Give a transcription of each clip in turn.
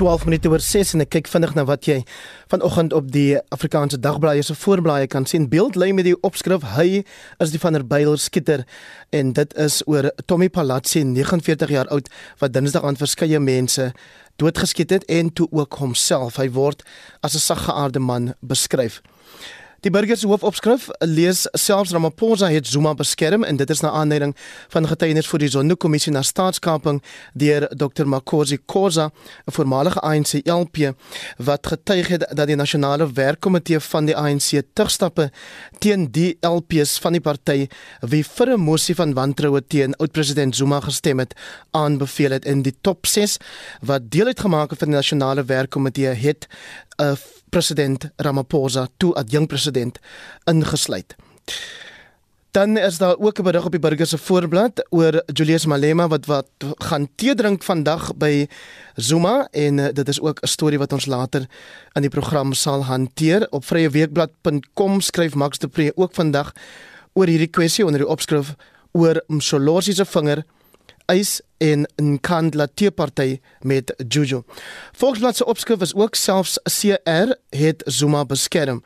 12 minute oor 6 en ek kyk vinnig na wat jy vanoggend op die Afrikaanse dagblaaie se voorblaaie kan sien. Beeld lê met die opskrif hy is die van der Byl skitter en dit is oor Tommy Palazzi 49 jaar oud wat Dinsdag aan verskeie mense doodgeskiet het en toe ook homself. Hy word as 'n saggeaarde man beskryf. Die burgers hoofopskrif lees selfs Ramaphosa het Zuma beskerm en dit is na aanleiding van getuienis vir die Zondo-kommissie na staatskaping deur Dr Makosi Khoza, 'n voormalige ANC LP wat getuig het dat die nasionale werkkomitee van die ANC terugstappe teen die LPs van die party wie vir 'n mosie van wantroue teen oud-president Zuma gestem het, aanbeveel het in die top 6 wat deel uitgemaak het van die nasionale werkkomitee het 'n uh, president Ramaphosa toe as jong president ingesluit. Dan is daar ook 'n berig op die burger se voorblad oor Julius Malema wat wat gaan tee drink vandag by Zuma en uh, dit is ook 'n storie wat ons later in die program sal hanteer. Op vryeweekblad.com skryf Max de Pre ook vandag oor hierdie kwessie onder die opskrif oor Msholozi se vinger eis en 'n Kandla teeparty met Juju. Volksblad se opskrif is ook selfs CR het Zuma beskerm.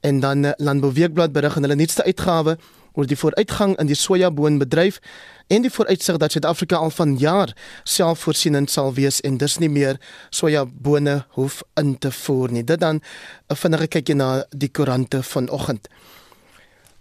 En dan eh, Landbouweekblad berig in hulle nuutste uitgawe oor die vooruitgang in die sojaboonbedryf en die vooruitsig dat Suid-Afrika al van jaar selfvoorsienend sal wees en dus nie meer sojabone hoef in te voer nie. Dit dan 'n vinnige kykie na die koerante vanoggend.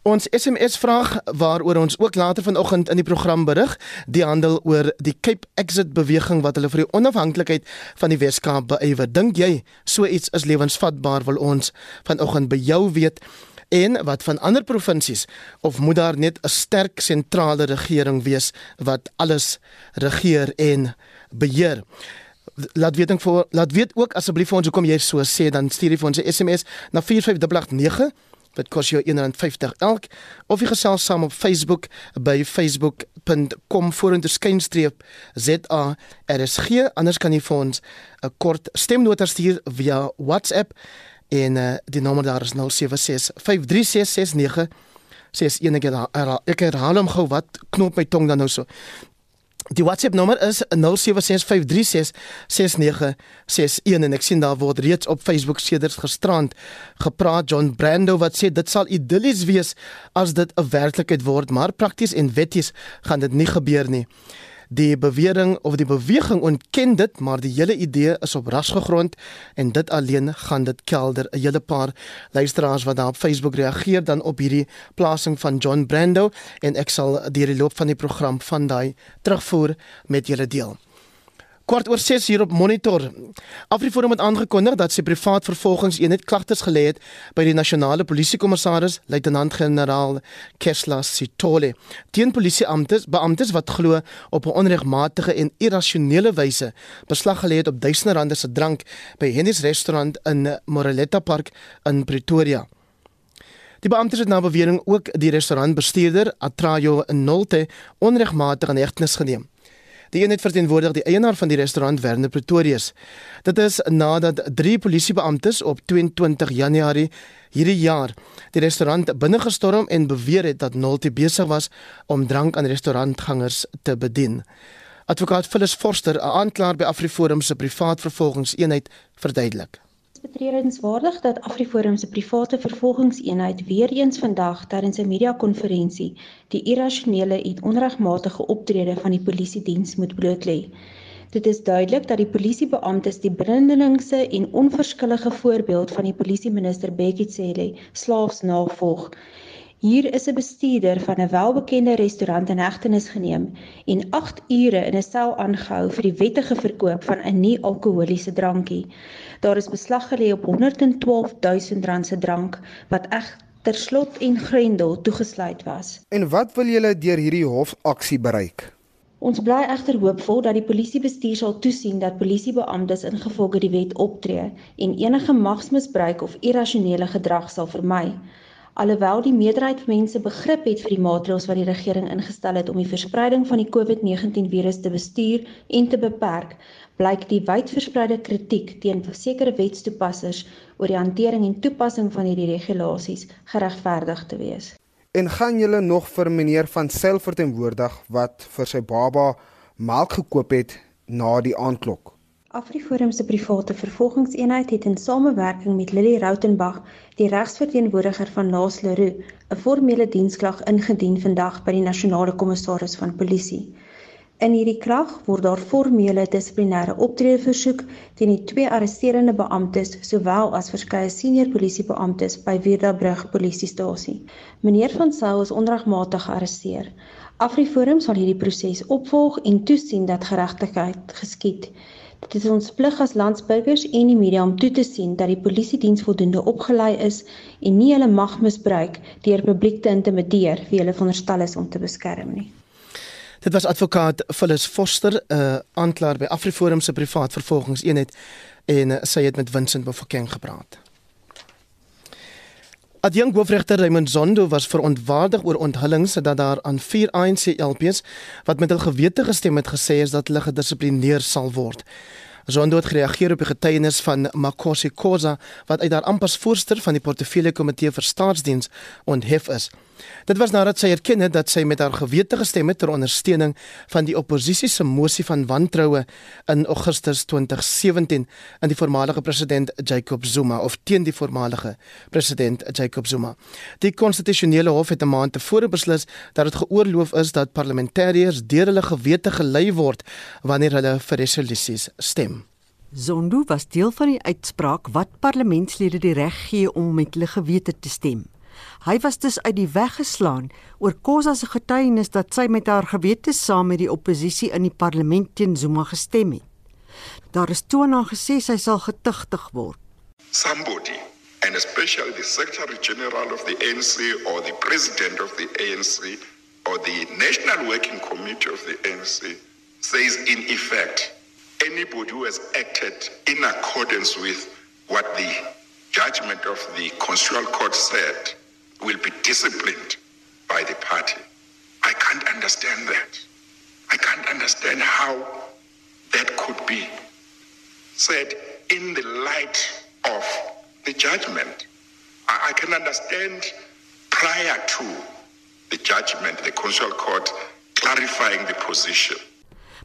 Ons SMS vraag waaroor ons ook later vanoggend in die program berig, die handel oor die Cape Exit beweging wat hulle vir die onafhanklikheid van die Weskaap beywer. Dink jy so iets is lewensvatbaar wil ons vanoggend by jou weet en wat van ander provinsies of moet daar net 'n sterk sentrale regering wees wat alles regeer en beheer? Laat weet ek vir laat weet ook asseblief vir ons hoekom jy so sê dan stuur jy vir ons 'n SMS na 45889 Dit kos jou R1.50 elk. Of jy gesels saam op Facebook by facebook.com vorentoeskynstreep ZARSG anders kan jy vir ons 'n kort stemnota stuur via WhatsApp en uh, die nommer daar is 076 53669 sies enige daar ek herhaal hom gou wat knop my tong dan nou so Die WhatsApp nommer is 0765366961 en ek sien daar word reeds op Facebook sedert gisterand gepraat John Brando wat sê dit sal idillies wees as dit 'n werklikheid word maar prakties en wetties gaan dit nie gebeur nie. Die bewering of die beweging ontken dit, maar die hele idee is op ras gegrond en dit alleen gaan dit kelder. 'n Hele paar luisteraars wat daar op Facebook reageer dan op hierdie plasing van John Brando en ek sal deur die loop van die program van daai terugvoer met julle deel. Kwart oor 6 hier op monitor. Afriforum het aangekondig dat sy privaat vervolgingseenheid klagtes gelê het by die nasionale polisiekommissaris luitenant-generaal Kesla Sitole teen polisieamptes beamptes wat glo op 'n onregmatige en irrasionele wyse beslag gelê het op duisende rande se drank by Henny's restaurant in Moreletta Park in Pretoria. Die beamptes het na bewering ook die restaurantbestuurder Atrayo Nolte onregmatig in hegtenis geneem. Die eenheid verteenwoordig die eienaar van die restaurant Werner Pretorius. Dit is nadat drie polisiebeamptes op 22 Januarie hierdie jaar die restaurant binnegestorm en beweer het dat Nolte besig was om drank aan restaurantgangers te bedien. Advokaat Phyllis Forster, 'n aanklaer by AfriForum se privaat vervolgingseenheid, verduidelik betredenswaardig dat AfriForum se private vervolgingseenheid weer eens vandag tydens 'n media-konferensie die irrasionele en onregmatige optrede van die polisiediens moet blootlê. Dit is duidelik dat die polisiebeamptes die brindelingse en onverskillige voorbeeld van die polisieminister Bekkie Cele slaafs navolg Hier is 'n bestuurder van 'n welbekende restaurant in hegtenis geneem en 8 ure in 'n sel aangehou vir die wettige verkoop van 'n nie-alkoholiese drankie. Daar is beslag gelê op 112 000 rand se drank wat egter slot en grendel toegesluit was. En wat wil julle deur hierdie hofaksie bereik? Ons bly egter hoopvol dat die polisiebestuur sal toesien dat polisiebeamptes ingevolge die wet optree en enige magsmisbruik of irrasionele gedrag sal vermy. Alhoewel die meerderheid van mense begrip het vir die maatreëls wat die regering ingestel het om die verspreiding van die COVID-19 virus te bestuur en te beperk, blyk die wydverspreide kritiek teen sekere wetstoepassers oor die hantering en toepassing van hierdie regulasies geregverdig te wees. En gaan julle nog vir meneer van Sail verteenwoordig wat vir sy baba melk gekoop het na die aandklok? Afriforum se private vervolgingseenheid het in samewerking met Lily Rautenbach, die regsverteenwoordiger van Naas Leroux, 'n formele diensklag ingedien vandag by die nasionale kommissaris van polisie. In hierdie klag word daar formele dissiplinêre optrede versoek teen die twee arresterende beamptes sowel as verskeie senior polisiebeamptes by Weerdabrug polisiestasie. Meneer van Sail is onregmatig gearresteer. Afriforum sal hierdie proses opvolg en toesien dat geregtigheid geskied. Dit is ons plig as landsburgers en die media om toe te sien dat die polisie diens voldoende opgelei is en nie hulle mag misbruik deur publiek te intimideer wie hulle veronderstel is om te beskerm nie. Dit was advokaat Phyllis Foster, 'n uh, aanklaer by Afriforum se privaat vervolgingseenheid en uh, sy het met Vincent Bofokeng gepraat. Adjunk hoofregter Raymond Zondo was verontwaardig oor onthullings dat daar aan vier ANC LPs wat met hul gewete gestem het gesê is dat hulle gedissiplineer sal word. Zondo het gereageer op die getuienis van Makosi Khoza wat uit haar amper voorsteur van die portefeulje komitee vir staatsdiens onthef is. Dit was nadat sy erken het dat sy met haar gewete gestem het ter ondersteuning van die oppositie se mosie van wantroue in Augustus 2017 in die voormalige president Jacob Zuma of teen die voormalige president Jacob Zuma. Die konstitusionele hof het 'n maand tevore beslis dat dit geoorloof is dat parlementariërs deur hulle gewete gelei word wanneer hulle vir resolusies stem. Zondo was deel van die uitspraak wat parlementslede die reg gee om met hulle gewete te stem. Hy was dus uit die weg geslaan oor Khoza se getuienis dat sy met haar gewete saam met die oppositie in die parlement teen Zuma gestem het. Daar is toe na gesê sy sal getuigtig word. Somebody and especially the secretary general of the ANC or the president of the ANC or the national working committee of the ANC says in effect anybody who has acted in accordance with what the judgment of the constitutional court said will be disciplined by the party. I can't understand that. I can't understand how that could be said in the light of the judgment. I, I can understand prior to the judgment, the constitutional court clarifying the position.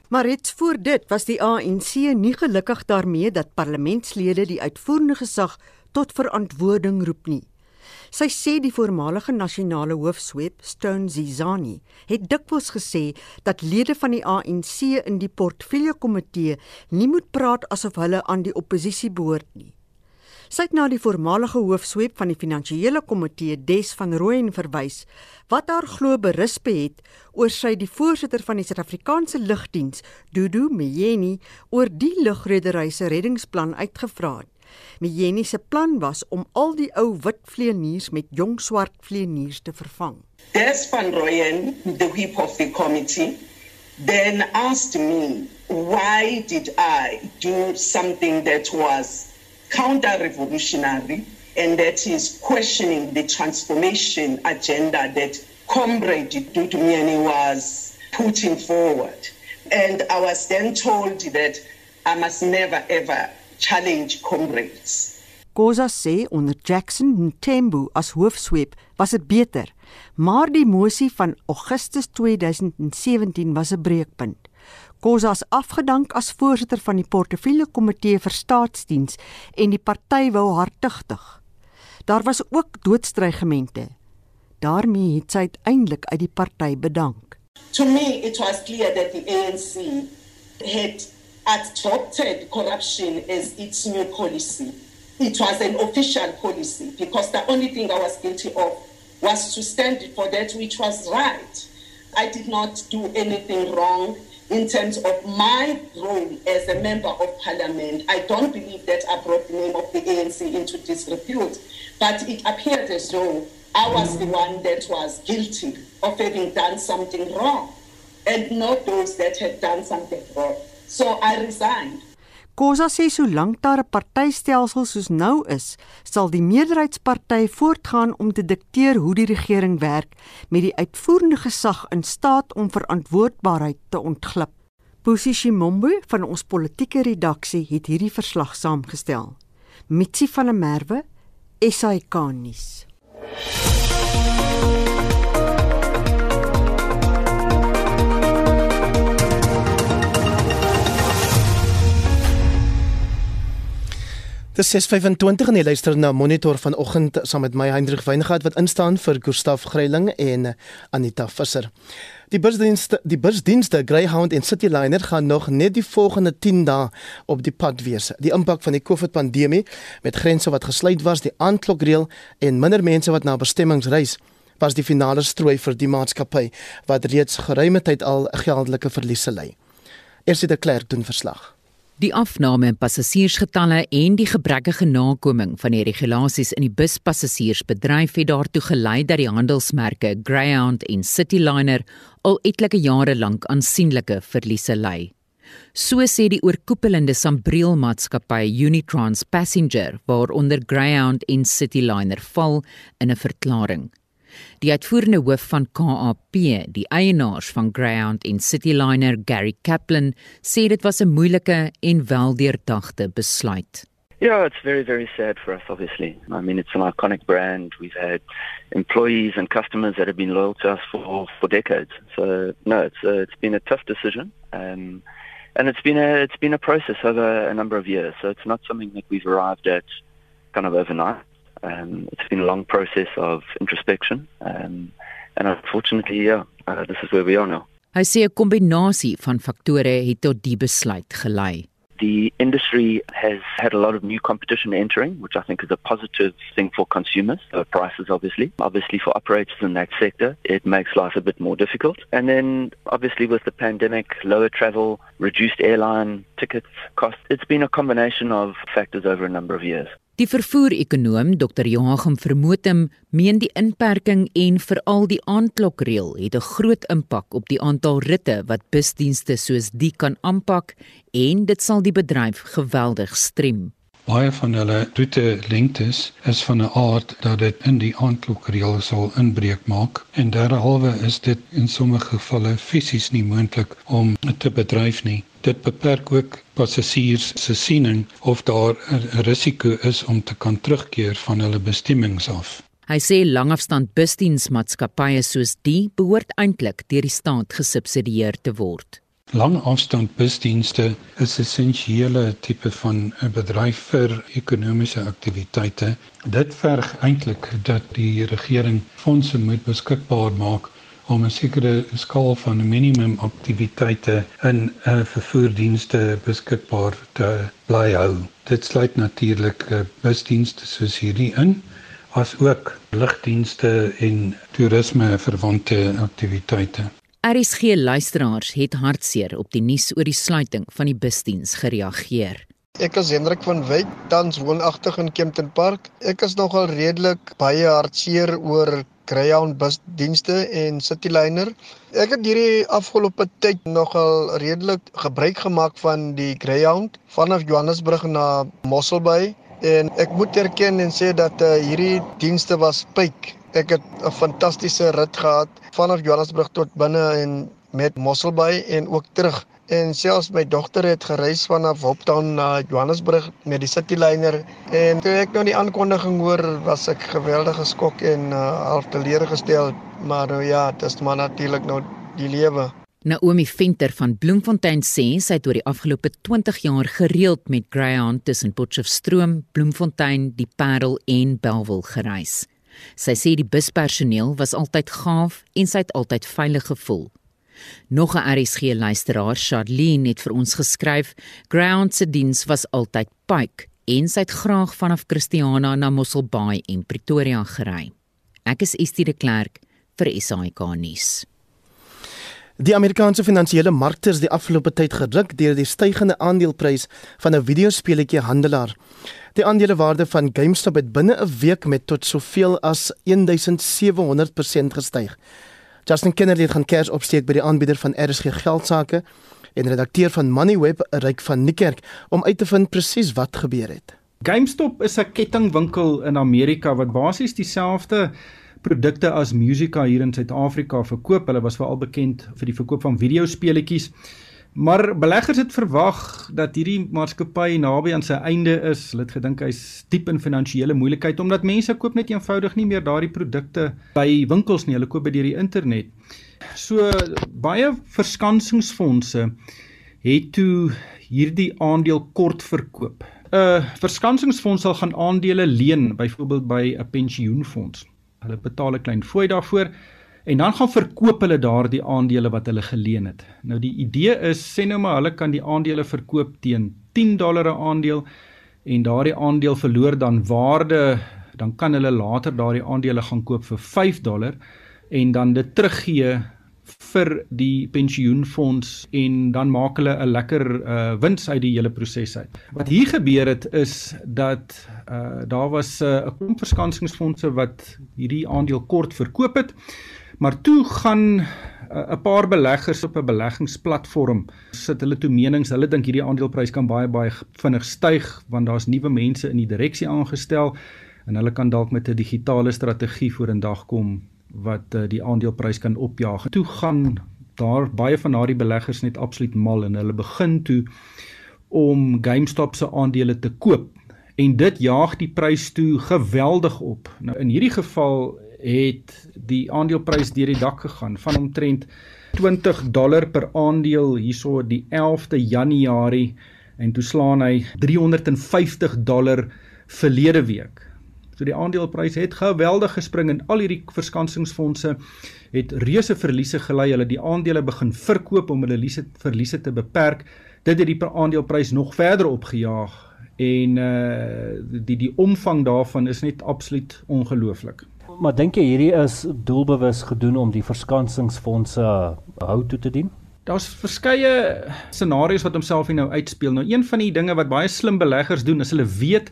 Maar reeds voor dit was die ANC nie gelukkig daarmee dat parlementslede die uitvoerende gesag tot verantwoording roep nie. Sy sê die voormalige nasionale hoofsweep, Stone Zizani, het dikwels gesê dat lede van die ANC in die portefeulje komitee nie moet praat asof hulle aan die oppositie behoort nie. Sy het na die voormalige hoofsweep van die finansiële komitee, Des van Rooyen, verwys wat haar glo berisp het oor sy die voorsitter van die Suid-Afrikaanse lugdiens, Dudu Mjeni, oor die lugredery se reddingsplan uitgevra het. Mijeni se plan was om al die ou wit vleeniers met jong swart vleeniers te vervang. Des van Rooyen, the whip of the committee, then asked me why did I do something that was counter-revolutionary and that is questioning the transformation agenda that Comrade Dudu Miani was putting forward. And I was then told that I must never ever challenge comrades. Koza sê onder Jackson Ntembu as hoofsweep was dit beter, maar die mosie van Augustus 2017 was 'n breekpunt. Koza is afgedank as voorsitter van die portefeulje komitee vir staatsdiens en die party wou haar tugtig. Daar was ook doodstrygemente. daarmee het sy uiteindelik uit die party bedank. To me it was clear that the ANC had adopted corruption as its new policy. It was an official policy because the only thing I was guilty of was to stand for that which was right. I did not do anything wrong in terms of my role as a member of parliament. I don't believe that I brought the name of the ANC into disrepute, but it appeared as though I was the one that was guilty of having done something wrong and not those that had done something wrong. So I resigned. Kosa sê solank daar 'n partytelsel soos nou is, sal die meerderheidsparty voortgaan om te dikteer hoe die regering werk met die uitvoerende gesag in staat om verantwoordbaarheid te ontglip. Pusi Shimombo van ons politieke redaksie het hierdie verslag saamgestel. Mitsi van der Merwe, SAK nuus. Dis 6:25 en jy luister na Monitor vanoggend saam met my Hendrik Weingart wat instaan vir Gustaf Greiling en Anita Visser. Die busdienste die busdienste Greyhound en Cityliner gaan nog net die volgende 10 dae op die pad wees. Die impak van die COVID-pandemie met grense wat gesluit was, die aandklokreël en minder mense wat na bestemmings reis was die finale strooi vir die maatskappy wat reeds geruime tyd al geldelike verliese ly. Eersie de Klerk doen verslag. Die afname in passasiersgetalle en die gebrekkige nakoming van die regulasies in die buspassasiersbedryf het daartoe gelei dat die handelsmerke Greyhound en Cityliner al etlike jare lank aansienlike verliese ly. So sê die oorkoepelende Sambreel maatskappy Unitrans Passenger waaronder Greyhound en Cityliner val in 'n verklaring. Die uitvoerende hoof van KAP, die eienaars van Greyhound en Cityliner, Gary Kaplan, sê dit was 'n moeilike en weldeurdagte besluit. Yeah, it's very, very sad for us, obviously. I mean, it's an iconic brand. We've had employees and customers that have been loyal to us for, for decades. So, no, it's, uh, it's been a tough decision. Um, and it's been, a, it's been a process over a number of years. So it's not something that we've arrived at kind of overnight. Um, it's been a long process of introspection, um, and unfortunately, yeah, uh, this is where we are now. Hy sê 'n kombinasie van faktore het tot die besluit gelei. The industry has had a lot of new competition entering, which I think is a positive thing for consumers. Uh, prices, obviously. Obviously, for operators in that sector, it makes life a bit more difficult. And then, obviously, with the pandemic, lower travel, reduced airline tickets costs, it's been a combination of factors over a number of years. Die vervoer-ekonoom Dr. Joachim Vermotem meen die inperking en veral die aandklokreël het 'n groot impak op die aantal ritte wat busdienste soos die kan aanpak en dit sal die bedryf geweldig strem. Baie van hulle roete lengtes is van 'n aard dat dit in die aandklokreël sal inbreuk maak en derhalwe is dit in sommige gevalle fisies nie moontlik om te bedryf nie. Dit beperk ook passasiers se siening of daar 'n risiko is om te kan terugkeer van hulle bestemmings af. Hy sê langafstand busdiensmaatskappye soos die behoort eintlik deur die staat gesubsidieer te word. Langafstand busdienste is 'n essensiële tipe van 'n bedryf vir ekonomiese aktiwiteite. Dit verg eintlik dat die regering fondse moet beskikbaar maak om 'n sekere skaal van minimum aktiwiteite in 'n uh, vervoerdienste beskikbaar te bly hou. Dit sluit natuurlik uh, busdienste soos hierdie in as ook lugdienste en toerisme verwante aktiwiteite. RSG luisteraars het hartseer op die nuus oor die sluiting van die busdiens gereageer. Ek is Hendrik van Wyk, tans woonagtig in Kempton Park. Ek is nogal redelik baie hartseer oor Greyhound busdienste en Cityliner. Ek het hierdie afgelope tyd nogal redelik gebruik gemaak van die Greyhound vanaf Johannesburg na Mosselbaai en ek moet erken en sê dat uh, hierdie dienste was pyk. Ek het 'n fantastiese rit gehad vanaf Johannesburg tot binne en met Mosselbaai en ook terug en selfs my dogter het gereis vanaf Hoptown na Johannesburg met die Cityliner en toe ek nou die aankondiging hoor was ek geweldig geskok en uh, half teleurgestel maar nou ja dit is maar natuurlik nou die lewe Naomi Venter van Bloemfontein sê sy het oor die afgelope 20 jaar gereeld met Greyhound tussen Potchefstroom, Bloemfontein, die Parel en Bellville gereis. Sy sê die buspersoneel was altyd gaaf en sy het altyd veilig gevoel. Nog 'n RSG luisteraar, Charlene, het vir ons geskryf: "Ground se diens was altyd pike en sy het graag vanaf Christiana na Mosselbaai en Pretoria gery." Ek is Estie de Klerk vir SAK nuus. Die Amerikaanse finansiële markte is die afgelope tyd gedruk deur die stygende aandeleprys van 'n videospeletjie handelaar. Die aandelewaarde van GameStop het binne 'n week met tot soveel as 1700% gestyg. Justin Kennedy het gaan kers opsteek by die aanbieder van RSG geldsaake en redakteur van Moneyweb, Ryk van Niekerk, om uit te vind presies wat gebeur het. GameStop is 'n kettingwinkel in Amerika wat basies dieselfde produkte as Musica hier in Suid-Afrika verkoop. Hulle was veral bekend vir die verkoop van videospeletjies. Maar beleggers het verwag dat hierdie maatskappy naby aan sy einde is. Hulle het gedink hy's diep in finansiële moeilikheid omdat mense koop net eenvoudig nie meer daardie produkte by winkels nie. Hulle koop by deur die internet. So baie verskansingsfondse het toe hierdie aandeel kort verkoop 'n verskansingsfonds sal gaan aandele leen, byvoorbeeld by 'n pensioenfonds. Hulle betaal 'n klein fooi daarvoor en dan gaan verkoop hulle daardie aandele wat hulle geleen het. Nou die idee is sê nou maar hulle kan die aandele verkoop teen 10 dollar 'n aandeel en daardie aandeel verloor dan waarde, dan kan hulle later daardie aandele gaan koop vir 5 dollar en dan dit teruggee vir die pensioenfonds en dan maak hulle 'n lekker uh, wins uit die hele proses uit. Wat hier gebeur het is dat uh, daar was uh, 'n uh, klomp verskansingsfondse wat hierdie aandeel kort verkoop het. Maar toe gaan 'n uh, paar beleggers op 'n beleggingsplatform sit hulle toe menings, hulle dink hierdie aandeleprys kan baie baie vinnig styg want daar's nuwe mense in die direksie aangestel en hulle kan dalk met 'n digitale strategie vorendag kom wat uh, die aandeleprys kan opjaag. Toe gaan daar baie van daardie beleggers net absoluut mal en hulle begin toe om GameStop se aandele te koop en dit jaag die prys toe geweldig op. Nou in hierdie geval het die aandeleprys deur die dak gegaan van omtrent 20 dollar per aandeel hierso die 11de Januarie en toe slaan hy 350 dollar verlede week. So die aandeleprys het geweldig gespring en al hierdie verskansingsfondse het reuse verliese gely. Hulle die aandele begin verkoop om hulle verliese verliese te beperk. Dit het die aandeleprys nog verder opgejaag en uh die die omvang daarvan is net absoluut ongelooflik. Maar dink jy hierdie is doelbewus gedoen om die verskansingsfondse hou toe te dien? Daar's verskeie scenario's wat homself hier nou uitspeel. Nou een van die dinge wat baie slim beleggers doen is hulle weet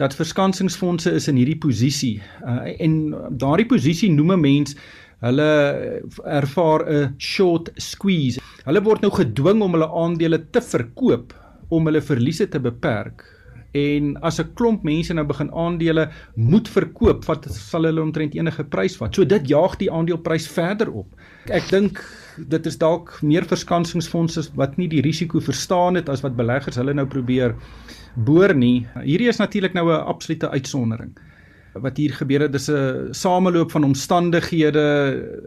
dat verskansingsfondse is in hierdie posisie uh, en daardie posisie noem 'n mens hulle ervaar 'n short squeeze. Hulle word nou gedwing om hulle aandele te verkoop om hulle verliese te beperk. En as 'n klomp mense nou begin aandele moet verkoop, wat sal hulle omtrent enige prys vat. So dit jaag die aandeleprys verder op. Ek dink dit is dalk meer verskansingsfondse wat nie die risiko verstaan het as wat beleggers hulle nou probeer boor nie. Hierdie is natuurlik nou 'n absolute uitsondering. Wat hier gebeur het, dis 'n sameloop van omstandighede.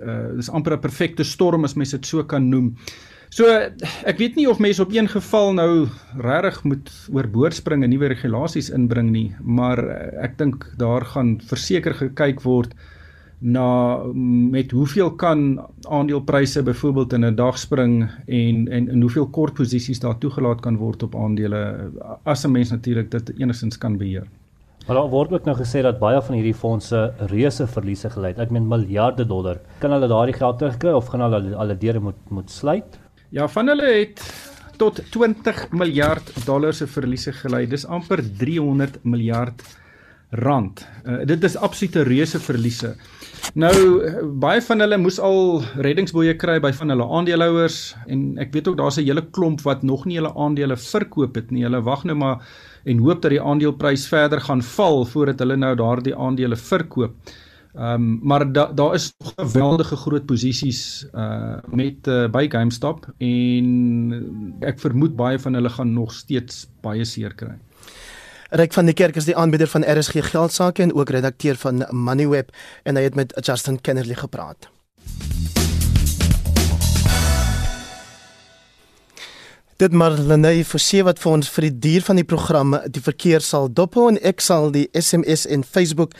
Uh dis amper 'n perfekte storm as mens dit so kan noem. So ek weet nie of mense op een geval nou regtig moet oorboord spring en nuwe regulasies inbring nie, maar ek dink daar gaan verseker gekyk word na met hoeveel kan aandelepryse byvoorbeeld in 'n dag spring en en en hoeveel kort posisies daar toegelaat kan word op aandele as 'n mens natuurlik dit enigstens kan beheer. Maar daar word ook nou gesê dat baie van hierdie fondse reuse verliese gely het. Ek meen miljarde dollar. Kan hulle daardie geld terugkry of gaan hulle alle deure moet moet sluit? Ja, van hulle het tot 20 miljard dollar se verliese gely. Dis amper 300 miljard rand. Uh, dit is absolute reuse verliese. Nou baie van hulle moes al reddingsboeye kry by van hulle aandeelhouers en ek weet ook daar's 'n hele klomp wat nog nie hulle aandele verkoop het nie. Hulle wag nou maar en hoop dat die aandeleprys verder gaan val voordat hulle nou daardie aandele verkoop. Ehm um, maar daar daar is nog geweldige groot posisies uh met uh, by GameStop en ek vermoed baie van hulle gaan nog steeds baie seer kry. Ryk van die Kerk is die aanbieder van RSG Geldsaake en ook redakteur van Moneyweb en hy het met Justin Kennerly gepraat. Dit maar Lenay Forsie wat vir ons vir die duur van die program die verkeer sal dophou en ek sal die SMS en Facebook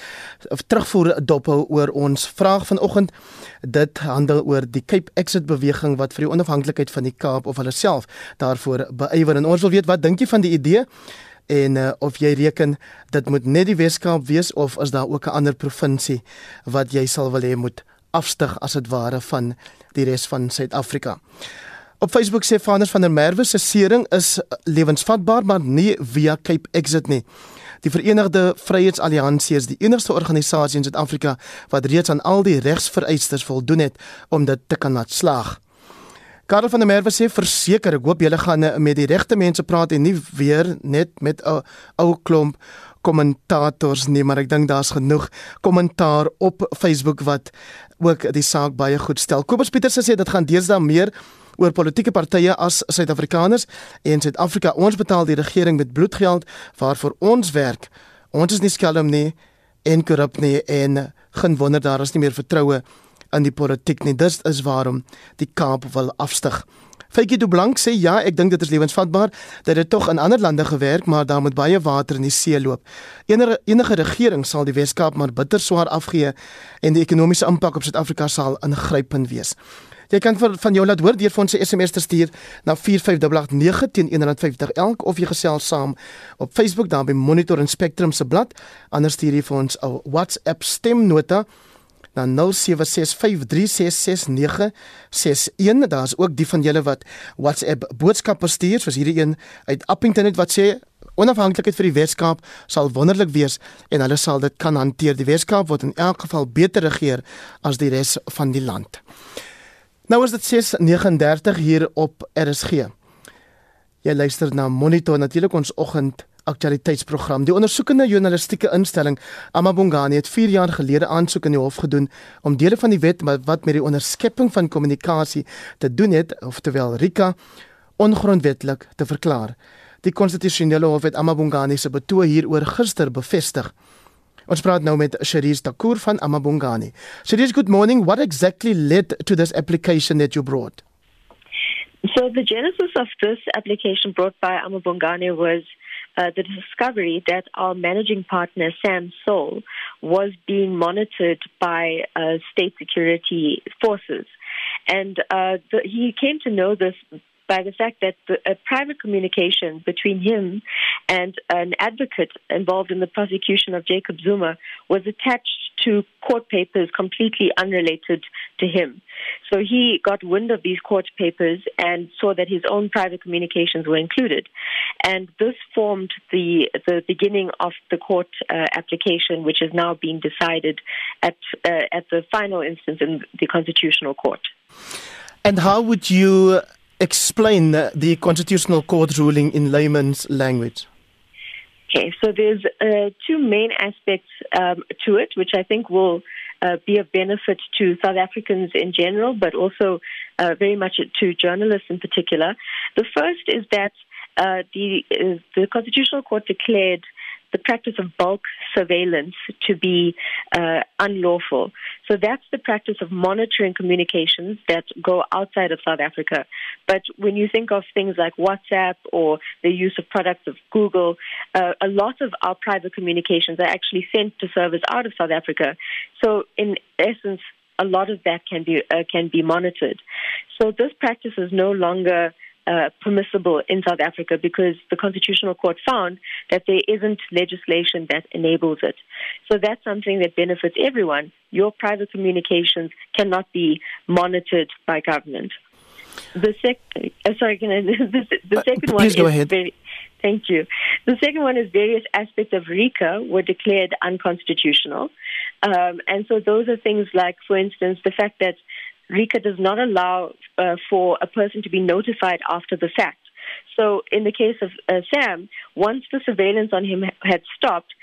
terugvoer dophou oor ons vraag vanoggend. Dit handel oor die Cape Exit beweging wat vir die onafhanklikheid van die Kaap of hulle self daarvoor beywer en ons wil weet wat dink jy van die idee? en uh, of jy reken dit moet net die Weskaap wees of is daar ook 'n ander provinsie wat jy sal wil hê moet afstyg as dit ware van die res van Suid-Afrika. Op Facebook sê Fanders van der Merwe se sering is lewensvatbaar maar nie via Cape Exit nie. Die Verenigde Vryheidsalliansie is die enigste organisasie in Suid-Afrika wat reeds aan al die regsvereistes voldoen het om dit te kan laat slaag. Karel van der Merwe sê verseker, ek hoop julle gaan eh, met die regte mense praat en nie weer net met 'n ou klomp kommentators nie, maar ek dink daar's genoeg kommentaar op Facebook wat ook die saak baie goed stel. Kobus Pieters sê dit gaan deesdae meer oor politieke partye as Suid-Afrikaners en Suid-Afrika ons betaal die regering met bloedgeld waarvoor ons werk. Ons is nie skelm nie en korrup nie en geen wonder daar is nie meer vertroue in die politiek nie. Dis is waarom die Kaap wil afstyg. Faitjie Du Blank sê ja, ek dink dit is lewensvatbaar dat dit tog in ander lande gewerk, maar daar moet baie water in die see loop. Enige enige regering sal die Weskaap maar bitter swaar afgee en die ekonomiese impak op Suid-Afrika sal ingrypend wees. Jy kan vir, van jou laat hoor deur vir ons 'n SMS te stuur na 45889 teen 150 elk of jy gesels saam op Facebook daar by Monitor en Spectrum se blad. Anders stuur jy vir ons 'n WhatsApp stemnota na 0765366961. Daar's ook die van julle wat WhatsApp boodskappe stuur, soos hierdie een uit Appington het wat sê onafhanklikheid vir die Weskaap sal wonderlik wees en hulle sal dit kan hanteer. Die Weskaap word in elk geval beter regeer as die res van die land. Nou is dit 6:39 hier op RSG. Jy luister na Monitor natuurlik ons oggend aktualiteitsprogram. Die ondersoekende journalistieke instelling Amabongani het 4 jaar gelede aansoek in die hof gedoen om dele van die wet wat met die onderskepping van kommunikasie te doen het, oftewel RICA, ongrondwettig te verklaar. Die konstitusionele hof het Amabongani se betoog hieroor gister bevestig. Ons praat nou met Sheriz Takur van Amabongani. Sheriz, good morning. What exactly led to this application that you brought? So the genesis of this application brought by Amabongani was uh, the discovery that our managing partner, Sam Soul, was being monitored by uh, state security forces. And uh, the, he came to know this by the fact that a private communication between him and an advocate involved in the prosecution of Jacob Zuma was attached to court papers completely unrelated to him. So he got wind of these court papers and saw that his own private communications were included. And this formed the, the beginning of the court uh, application, which is now being decided at, uh, at the final instance in the Constitutional Court. And how would you explain the Constitutional Court ruling in layman's language? Okay, so there's uh, two main aspects um, to it, which I think will uh, be of benefit to South Africans in general, but also uh, very much to journalists in particular. The first is that uh, the uh, the Constitutional Court declared the practice of bulk surveillance to be uh, unlawful. So that's the practice of monitoring communications that go outside of South Africa. But when you think of things like WhatsApp or the use of products of Google, uh, a lot of our private communications are actually sent to servers out of South Africa. So in essence, a lot of that can be uh, can be monitored. So this practice is no longer uh, permissible in South Africa because the Constitutional Court found that there isn't legislation that enables it. So that's something that benefits everyone. Your private communications cannot be monitored by government. The sec- uh, sorry, can I, the, the second uh, one please go is ahead. very, thank you. The second one is various aspects of RICA were declared unconstitutional. Um, and so those are things like, for instance, the fact that RICA does not allow uh, for a person to be notified after the fact. So, in the case of uh, Sam, once the surveillance on him had stopped,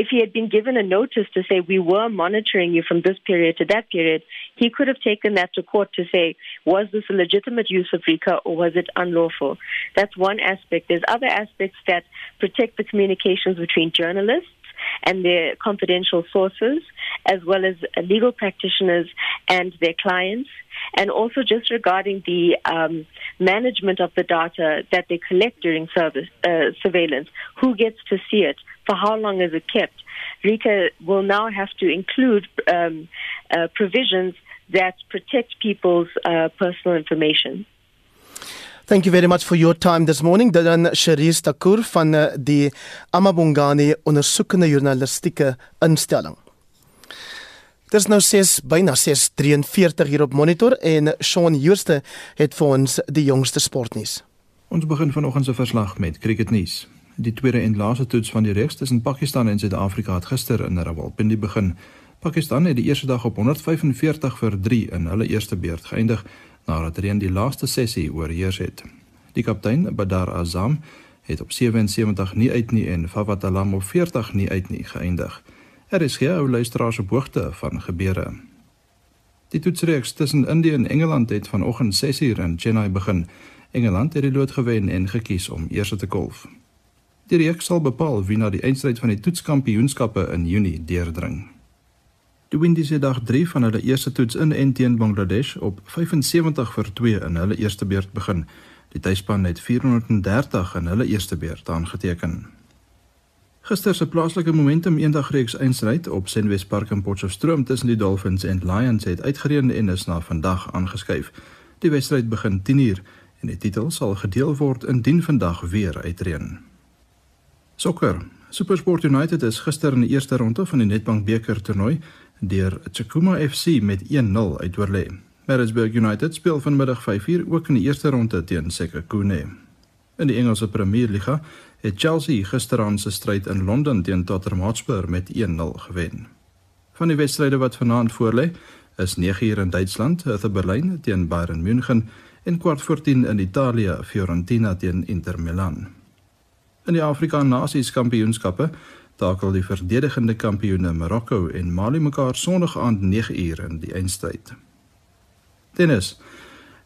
if he had been given a notice to say, We were monitoring you from this period to that period, he could have taken that to court to say, Was this a legitimate use of RICA or was it unlawful? That's one aspect. There's other aspects that protect the communications between journalists and their confidential sources, as well as legal practitioners and their clients, and also just regarding the um, management of the data that they collect during service, uh, surveillance. Who gets to see it? For how long is it kept? RICA will now have to include um, uh, provisions that protect people's uh, personal information. Thank you very much for your time this morning. Dit dan Cherise Takur van uh, die Amabongani ondersoekende journalistieke instelling. Dis nou 6 byna 6:43 hier op monitor en Shaun Jooste het vir ons die jongste sportnuus. Ons begin vanoggend se verslag met cricketnuus. Die tweede en laaste toets van die reeks tussen Pakistan en Suid-Afrika het gister in Rawalpindi begin. Pakistan het die eerste dag op 145 vir 3 in hulle eerste beurt geëindig nadat hulle in die laaste sessie oorheers het. Die kaptein, Badar Azam, het op 77 nie uit nie en Fawad Alam op 40 nie uit nie geëindig. Er is geen ou luisteraars op hoogte van gebeure. Die toetsreeks tussen Indië en Engeland het vanoggend 6uur in Chennai begin. Engeland het die lood gewen en gekies om eers te golf. Die reeks sal bepaal wie na die eindstryd van die toetskampioenskappe in Junie deurdring. Die Windies het dag 3 van hulle eerste toets in en teen Bangladesh op 75 vir 2 in hulle eerste beurt begin. Die tuisspan het 430 in hulle eerste beurt aangeteken. Gister se plaaslike momentum eendagreeks eindstryd op Senwes Park in Potchefstroom tussen die Dolphins en Lions het uitgereën en is na vandag aangeskuif. Die wedstryd begin 10uur en die titel sal gedeel word indien vandag weer uitreën. Sokker. SuperSport United is gister in die eerste ronde van die Nedbank beker toernooi deur Tsakuma FC met 1-0 uitoorlê. Maritzburg United speel vanmiddag 5uur ook in die eerste ronde teen Sekhukhune. In die Engelse Premier Liga het Chelsea gisteraand se stryd in Londen teen Tottenham Hotspur met 1-0 gewen. Van die wedstryde wat vanaand voorlê, is 9uur in Duitsland, Hertha Berlin teen Bayern München en kwart voor 10 in Italië, Fiorentina teen Inter Milan. In die Afrika Nasies Kampioenskappe takel die verdedigende kampioene Marokko en Mali mekaar Sondag aand 9uur in die eindstryd. Tennis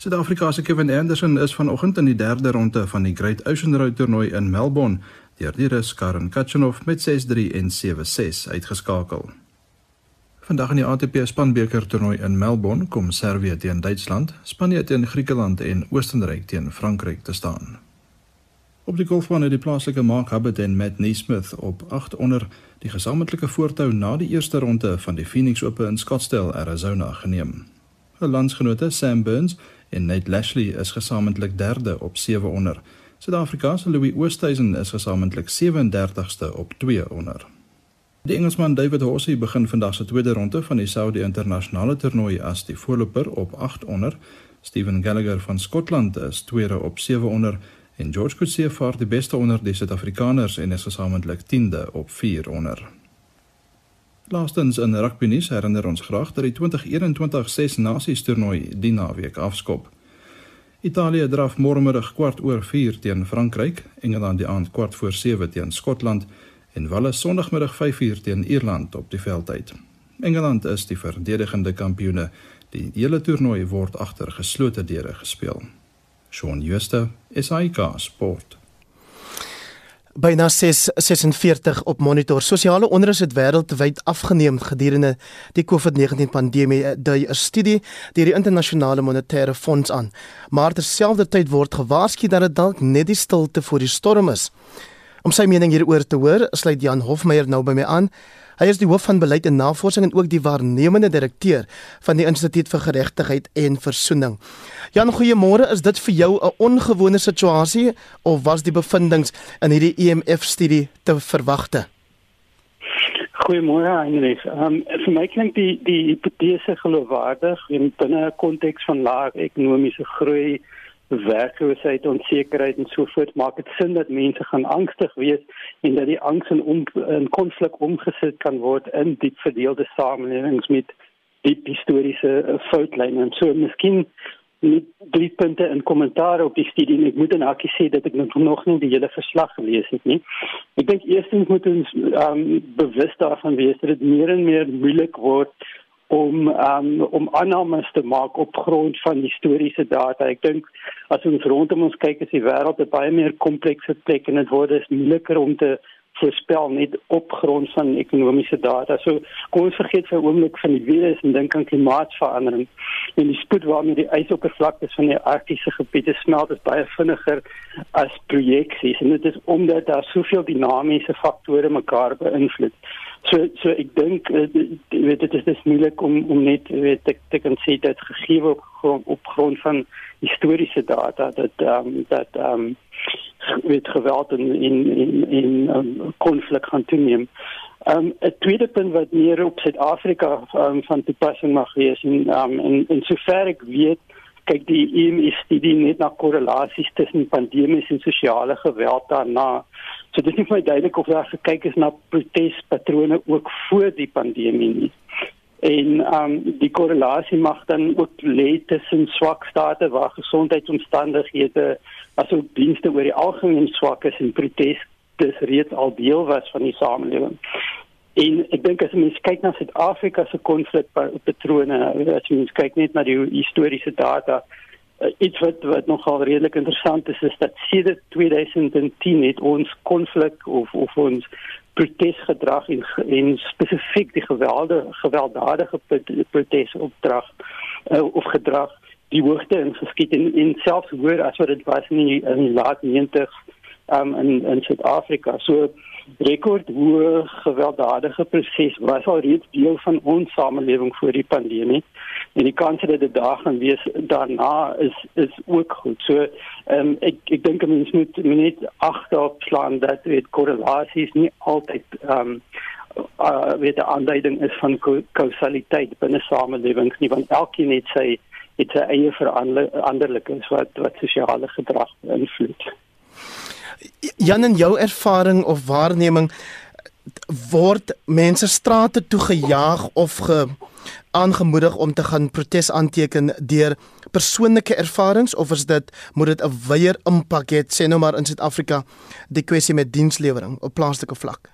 Suid-Afrika se Kevin Anderson is vanoggend in die derde ronde van die Great Ocean Road toernooi in Melbourne deur die Rus Karen Khachanov met 6-3 en 7-6 uitgeskakel. Vandag in die ATP spanbeker toernooi in Melbourne kom Servië teen Duitsland, Spanje teen Griekeland en Oostenryk teen Frankryk te staan. Op die golfbaan het die plaaslike Mark Hubbard en Matt Neesmith op 8 onder die gesamentlike voortou na die eerste ronde van die Phoenix Open in Scottsdale, Arizona geneem. Hul landsgenote Sam Burns en Nate Lashley is gesamentlik derde op 7 onder. Suid-Afrika se Louis Oosthuizen is gesamentlik 37ste op 2 onder. Die Engelsman David Horsey begin vandag se tweede ronde van die Saudi Internasionale Toernooi as die voorloper op 8 onder. Steven Gallagher van Skotland is tweede op 7 onder en George Coetzee vaar die beste onder die Suid-Afrikaners en is gesamentlik 10de op 4 onder. Laastens in rugby nuus herinner ons graag dat die 2021 Ses Nasies toernooi die naweek afskop. Italië draf môremiddag kwart oor 4 teen Frankryk, Engeland die aand kwart voor 7 teen Skotland en Wales Sondagmiddag 5uur teen Ierland op die veldtyd. Engeland is die verdedigende kampioene. Die hele toernooi word agter geslote deure gespeel. Shaun Schuster, SAK Sport byna 646 op monitor. Sosiale onrus het wêreldwyd afgeneem gedurende die COVID-19 pandemie, dui 'n studie deur die internasionale monetaire fonds aan. Maar terselfdertyd word gewaarsku dat dit dalk net die stilte voor die storm is. Om sy mening hieroor te hoor, sluit Jan Hofmeyer nou by my aan. Hy is die hoof van beleid en navorsing en ook die waarnemende direkteur van die Instituut vir Geregtigheid en Versoening. Jan, goeiemôre. Is dit vir jou 'n ongewone situasie of was die bevindinge in hierdie EMF-studie te verwagte? Goeiemôre, Agnes. Ehm um, vir my klink die die hipotese geloofwaardig in binne 'n konteks van lae ekonomiese groei werkloosheid, onsekerheid en so voort maak dit sin dat mense gaan angstig wees en dat die angs in om, in konflik omgesit kan word in diep verdeelde samelewings met diep historiese uh, foutlyne en so miskien met drie punte in kommentaar op die studie en ek moet en ek sê dat ek nog nie die hele verslag gelees het nie. Ek dink eerstens moet ons um, bewus daarvan wees dat dit meer en meer moeilik word om um, om aannames te maak op grond van historiese data. Ek dink as ons rondom ons kyk is die wêreld 'n baie meer komplekse plek en dit word is moeiliker om te voorspel net op grond van ekonomiese data. So kom ons vergeet vir 'n oomblik van die virus en dink aan klimaatsverandering. En die spoed waarmee die ysoppervlakte van die arktiese gebiede smelt is baie vinniger as projeksies en dit is omdat daar soveel dinamiese faktore mekaar beïnvloed. So so ek dink uh, weet dit is dis moeilik om om net weet ek te kan sê dat gegee op grond op grond van historiese data dat ehm um, dat ehm um, weet geweld in in in in um, konflik gaan toeneem. Ehm um, 'n tweede punt wat meer op Suid-Afrika um, van toepassing mag wees en um, en en sover ek weet kyk die EMS studie net na korrelasies tussen pandemies en sosiale geweld daarna. So dit is nie vir my duidelik of daar gekyk is na protespatrone ook voor die pandemie nie. En ehm um, die korrelasie mag dan ook lê tussen swak state waar gesondheidsomstandighede asook dienste oor die algemeen swak is en protes dis reeds al deel was van die samelewing. En ek dink as mens kyk na Suid-Afrika se konflikpatrone, as mens kyk net na die historiese data, uh, iets wat wat nogal redelik interessant is is dat sedert 2010 het ons konflik of of ons protesgedrag en en spesifiek die gewelde gewelddadige protesopdrag uh, of gedrag die hoogte in geskiet en en selfs hoër as wat dit was in die, in die laat 90s um, in in Suid-Afrika. So rekord hoe gewelddadige proses was al reeds deel van ons samelewing voor die pandemie en die kans dat dit daar gaan wees daarna is is ook goed. So um, ek ek dink mense moet net agterop slaan dat dit korrelasies nie altyd ehm um, uh weet die aanduiding is van kausaliteit binne samelewings nie want elkeen het sy het sy eie veranderlikes wat wat sosiale gedrag beïnvloed. Jan in jou ervaring of waarneming word mense strate toe gejaag of ge aangemoedig om te gaan protes aanteken deur persoonlike ervarings? Of is dit moet dit 'n wyeer impak hê sê nou maar in Suid-Afrika die kwessie met dienslewering op plaaslike vlak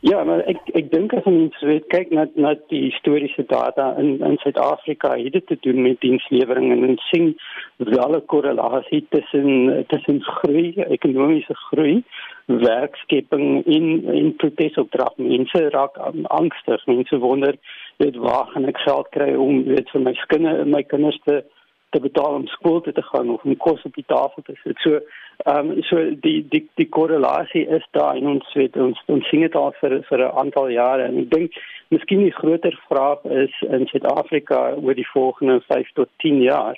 Ja, maar ek ek dink as ons weet kyk na na die historiese data in in Suid-Afrika, het dit te doen met dienslewering en ons sien wel 'n korrelasie tussen tussen groei, ekonomiese groei, werkskeping en en protesopdrag. Mense raak angstig, mense wonder weet waar gaan ek geld kry om weet vir my skinde my kinders te te betaal om skool toe te gaan of om kos op die tafel te sit. So ehm um, so die die die korrelasie is daar en ons weet ons ons sien dit al vir vir 'n aantal jare en ek dink miskien die groter vraag is in Suid-Afrika oor die volgende 5 tot 10 jaar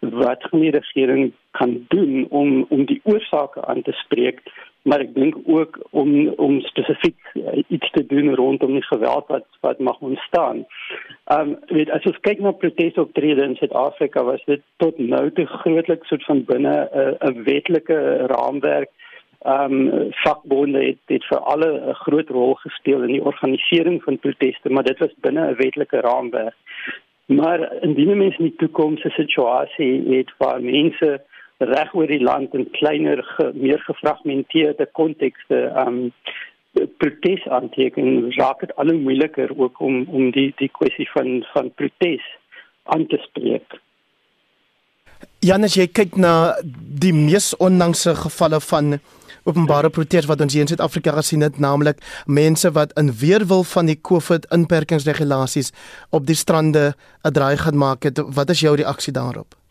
wat gaan die regering kan doen om om die oorsake aan te spreek maar ek dink ook om om spesifiek uh, iets te doen rondom die geweld wat wat mag ontstaan. Ehm um, weet as ons kyk na protesoptrede in Suid-Afrika was dit tot nou toe grootliks soort van binne 'n uh, 'n wetlike raamwerk. Ehm um, vakbonde het dit vir alle 'n groot rol gespeel in die organisering van proteste, maar dit was binne 'n wetlike raamwerk. Maar indien mense in die toekoms 'n situasie het waar mense reg oor die land in kleiner ge, meer gefragmenteerde kontekste um protes aanteken raak dit al hoe moeiliker ook om om die die kwessie van van protes aan te spreek. Janus jy kyk na die mees onlangse gevalle van openbare protes wat ons hier in Suid-Afrika gesien het naamlik mense wat in weerwil van die COVID inperkingsregulasies op die strande 'n draai gaan maak het wat is jou reaksie daarop?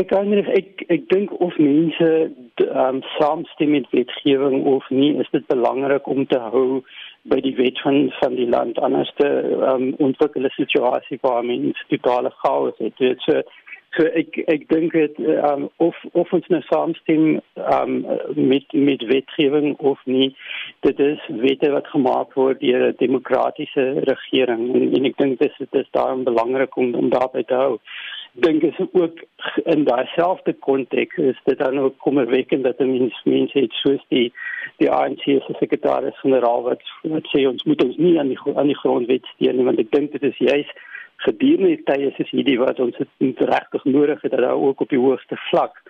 Kyk Heinrich, ek ek dink of mense ehm um, saamstem met wetgewing of nie, is dit belangrik om te hou by die wet van van die land. Anders te ehm um, ontwikkel 'n situasie waar mense totale chaos het. Dit so so ek ek dink dit ehm um, of of ons nou saamstem ehm um, met met wetgewing of nie, dit is wette wat gemaak word deur 'n demokratiese regering. En, en ek dink dit is dit is daarom belangrik om om daarby te hou dink is ook in daai selfde konteks is dit dan ook kommerwekkend dat mense mense het soos die die ANC se sekretaris-generaal wat wat sê ons moet ons nie aan die aan die grondwet steun nie want ek dink dit is juis gedurende tye soos hierdie wat ons dit regtig nodig het dat daar ook op die hoogste vlak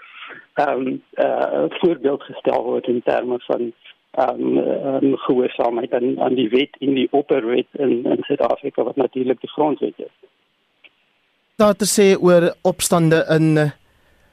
ehm um, uh, voorbeeld gestel word in terme van ehm um, um, gehoorsaamheid aan aan die wet in die opperwet in in Suid-Afrika wat natuurlik die grondwet is daar te sê oor opstande in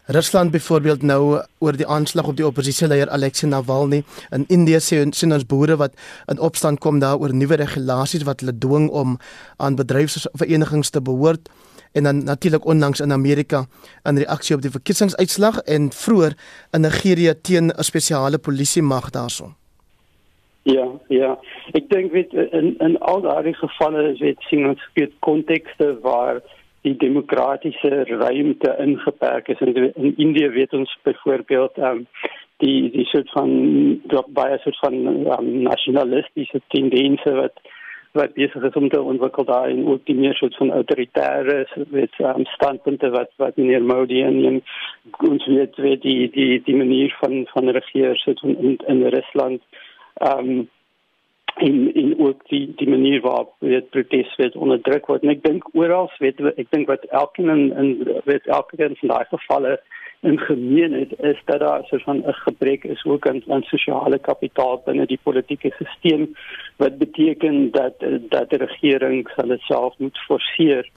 Rusland byvoorbeeld nou oor die aanslag op die oppositieleier Alexei Navalny in Indië sê sien ons boere wat in opstand kom daar oor nuwe regulasies wat hulle dwing om aan bedryfsverenigings te behoort en dan natuurlik onlangs in Amerika in reaksie op die verkiesingsuitslag en vroeër in Nigerië teen 'n spesiale polisie mag daarson. Ja, ja. Ek dink weet in in al daardie gevalle is dit sien ons weet kontekste waar die demokratiese ruimte ingeperk is. In in Indië weet ons byvoorbeeld um, die die soort van baie soort van um, nasionalistiese tendense wat wat besig is om te ontwikkel daar en ook die meer soort van autoritaire weet um, standpunte wat wat meneer Modi en ons weet weet die die die manier van van regeer soort van in, in Rusland. Ehm um, en en ook die die manier waarop dit protes word onderdruk word. En ek dink oral weet ek dink wat elkeen in in weet elkeen van daai gevalle in gemeen het is dat daar so van 'n gebrek is ook aan aan sosiale kapitaal binne die politieke stelsel wat beteken dat dat die regering sal self moet forceer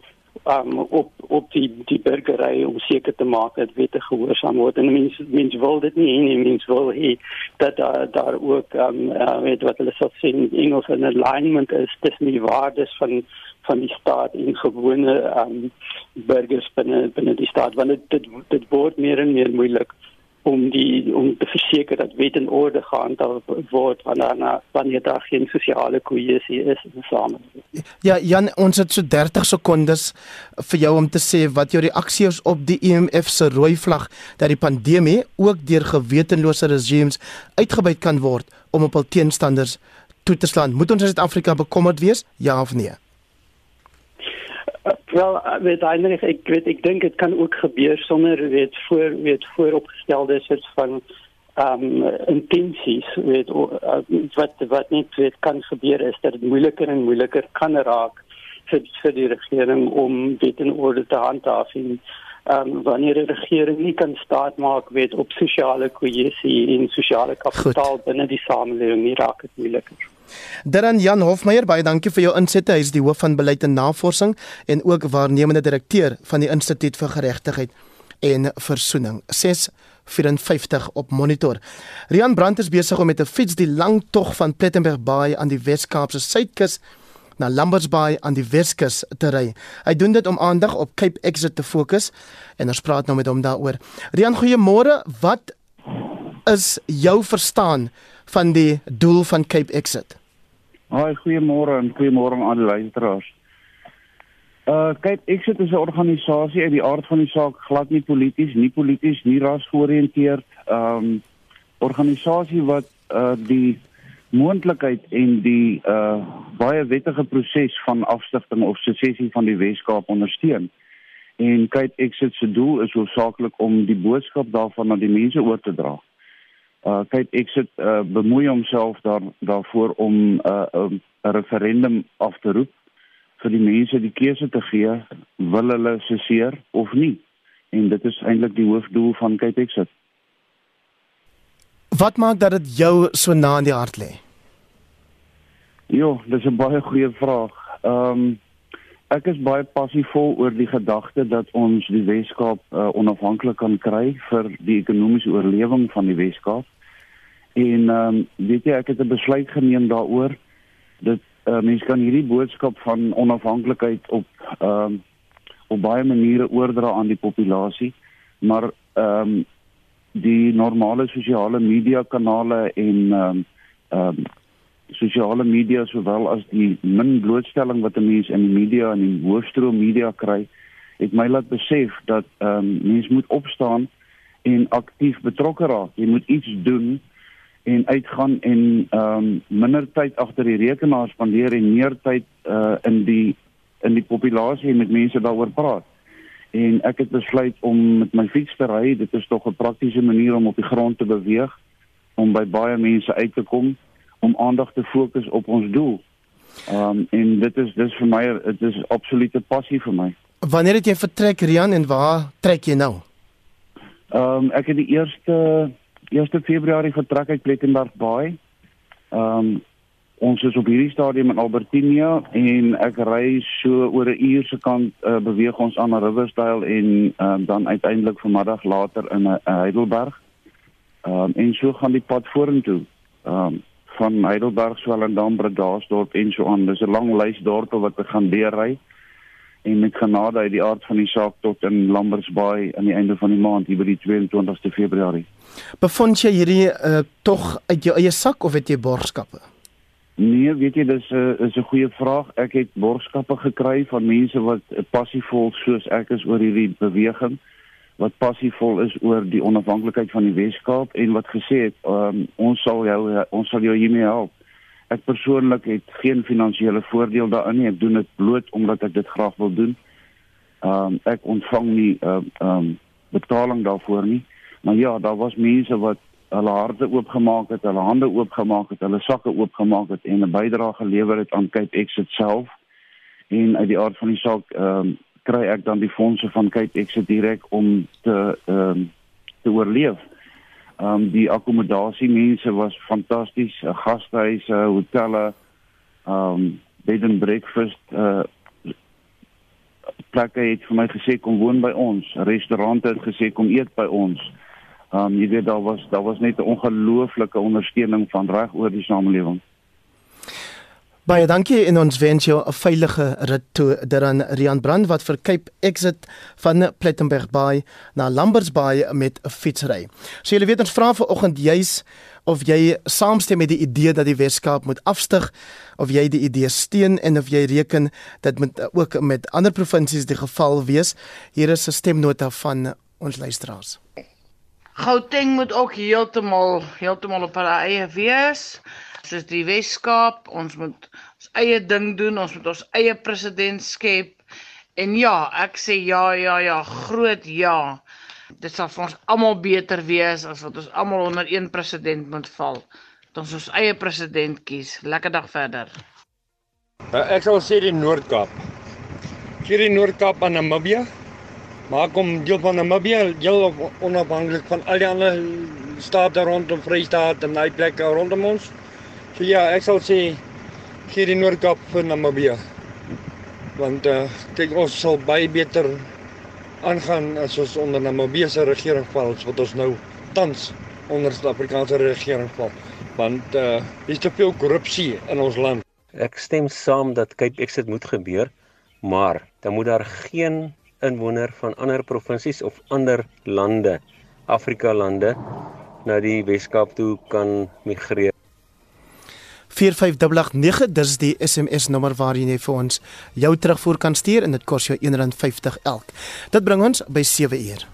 um op op die die burgery om seker te maak dat wette gehoorsaam word en mense mense wil dit nie en mense wil hê dat daar daar ook um uh, weet wat hulle sê in Engels 'n alignment is tussen die waardes van van die staat en gewone um burgers binne binne die staat. Want dit dit, dit word meer en meer moeilik om die om te verseker dat wet en orde gehandhaaf word wanneer wanneer daar geen sosiale kohesie is in die samelewing. Ja, Jan, ons het so 30 sekondes vir jou om te sê wat jou reaksie is op die IMF e se rooi vlag dat die pandemie ook deur gewetenlose regimes uitgebuit kan word om op hul teenstanders toe te slaan. Moet ons in Suid-Afrika bekommerd wees? Ja of nee? Wel, eh, weet eintlik ek weet ek dink dit kan ook gebeur sonder weet voor weet vooropgestelde soort van ehm um, intensies weet uh, wat wat net weet kan gebeur is dat dit moeiliker en moeiliker kan raak vir vir die regering om wet en orde te handhaaf en ehm um, wanneer die regering nie kan staat maak weet op sosiale kohesie en sosiale kapitaal binne die samelewing nie raak dit moeiliker. Dan Jan Hofmeyer, baie dankie vir jou insette. Hy is die hoof van beleid en navorsing en ook waarnemende direkteur van die Instituut vir Geregtigheid en Versoening. 654 op monitor. Rian Brandt is besig om met 'n fiets die lang tog van Plettenberg Bay aan die Wes-Kaapse suidkus na Lambert's Bay aan die Weskus te ry. Hy doen dit om aandag op Cape Exit te fokus en ons praat nou met hom daaroor. Rian, goeiemôre. Wat is jou verstaan van die doel van Cape Exit? Haai, goeiemôre en goeiemôre aan die luisteraars. Uh kyk, ek sit as 'n organisasie uit die aard van die saak glad nie polities, nie polities, nie ras georiënteerd. Um organisasie wat uh die moontlikheid en die uh baie wettige proses van afstigting of sessie van die Weskaap ondersteun. En kyk, ek sit se doel is hoofsaaklik om die boodskap daarvan aan die mense oor te dra uh kyk ek sit uh bemoei homself daar daarvoor om uh 'n um, referendum af te roep vir die mense die keuse te gee wil hulle seseer of nie en dit is eintlik die hoofdoel van kyk ek sit Wat maak dat dit jou so na in die hart lê? Jo, dis 'n baie goeie vraag. Ehm um, ek is baie passievol oor die gedagte dat ons die Weskaap uh, onafhanklik kan kry vir die ekonomiese oorlewing van die Weskaap. En ehm um, weet jy ek het 'n besluit geneem daaroor dat uh, mense kan hierdie boodskap van onafhanklikheid op ehm um, op baie maniere oordra aan die populasie, maar ehm um, die normale sosiale media kanale en ehm um, ehm um, sosiale media sowel as die min blootstelling wat 'n mens in die media en die hoofstroom media kry, het my laat besef dat ehm um, mens moet opstaan en aktief betrokke raak. Jy moet iets doen en uitgaan en ehm um, minder tyd agter die rekenaar spandeer en meer tyd uh in die in die populasie en met mense daaroor praat. En ek het besluit om met my fiets te ry. Dit is tog 'n praktiese manier om op die grond te beweeg om by baie mense uit te kom om aandag te fokus op ons doel. Ehm um, en dit is dis vir my dit is absolute passie vir my. Wanneer het jy vertrek Rian en waar trek jy nou? Ehm um, ek het die eerste 1 Februarie vertrek uit Plettenberg Bay. Ehm um, ons is op hierdie stadium in Albertinia en ek ry so oor 'n uur se kant uh, beweeg ons aan na Riversdale en um, dan uiteindelik vanmiddag later in uh, Heidelberg. Ehm um, en so gaan die pad vorentoe. Ehm um, van Heidelberg, Swellendam, Bredasdorp en so aan. Dis 'n lang lys dorpe wat ek gaan deurry en met genade uit die aard van die saak tot in Lamberts Bay aan die einde van die maand hier by die 22ste Februarie. Bevond jy hierdie uh, tog uit jou eie sak of het jy borgskappe? Nee, weet jy dis 'n uh, is 'n goeie vraag. Ek het borgskappe gekry van mense wat passievol soos ek is oor hierdie beweging wat passievol is oor die onafhanklikheid van die Weskaap en wat gesê het um, ons sal jou ons sal jou hiermee help. Ek persoonlik het geen finansiële voordeel daarin nie. Ek doen dit bloot omdat ek dit graag wil doen. Ehm um, ek ontvang nie ehm uh, um, betaling daarvoor nie. Maar ja, daar was mense wat hulle harte oopgemaak het, hulle hande oopgemaak het, hulle sakke oopgemaak het en 'n bydrae gelewer het aan Cape Exit self. En uit die aard van die saak ehm um, kry ek dan die fondse van Cape Exit direk om te ehm um, te oorleef. Ehm um, die akkommodasie mense was fantasties, gastehuise, hotelle, ehm um, bed and breakfast uh plekke het vir my gesê kom woon by ons. Restaurante het gesê kom eet by ons. Um jy weet daar was daar was net 'n ongelooflike ondersteuning van reg oor die samelewing. Baie dankie en ons wens jou 'n veilige rit toe daaraan Rian Brand wat vir Cape Exit van Plettenberg Bay na Lamberts Bay met 'n fietsry. So julle weet ons vra vanoggend juis of jy saamstem met die idee dat die Weskaap moet afstyg of jy die idee steun en of jy reken dit moet ook met ander provinsies die geval wees. Hier is 'n stemnota van ons luisteraars. Gauteng moet ook heeltemal heeltemal op hulle eie wees soos die Weskaap, ons moet ons eie ding doen, ons moet ons eie president skep. En ja, ek sê ja, ja, ja, groot ja. Dit sal vir ons almal beter wees as wat ons almal onder een president moet val. Dat ons ons eie president kies. Lekker dag verder. Uh, ek sal sê die Noord-Kaap. Hier in Noord-Kaap aan Namibië. Maak hom deel van Namibië, heel onafhanklik van al die ander state rondom Vrystaat en daai plekke rondom ons. So ja, ek sal sê gee die Noord-Kaap vir Namibië. Want uh kyk ons sal baie beter aangaan as ons onder Namibië se regering val as wat ons nou tans onder die Suid-Afrikaanse regering val. Want uh dis te veel korrupsie in ons land. Ek stem saam dat Cape Exit moet gebeur, maar dan moet daar geen inwoner van ander provinsies of ander lande, Afrika lande na die Weskaap toe kan migreer. 4589 dis die SMS nommer waar jy vir ons jou terugvoer kan stuur en dit kos jou R1.50 elk. Dit bring ons by 7 uur.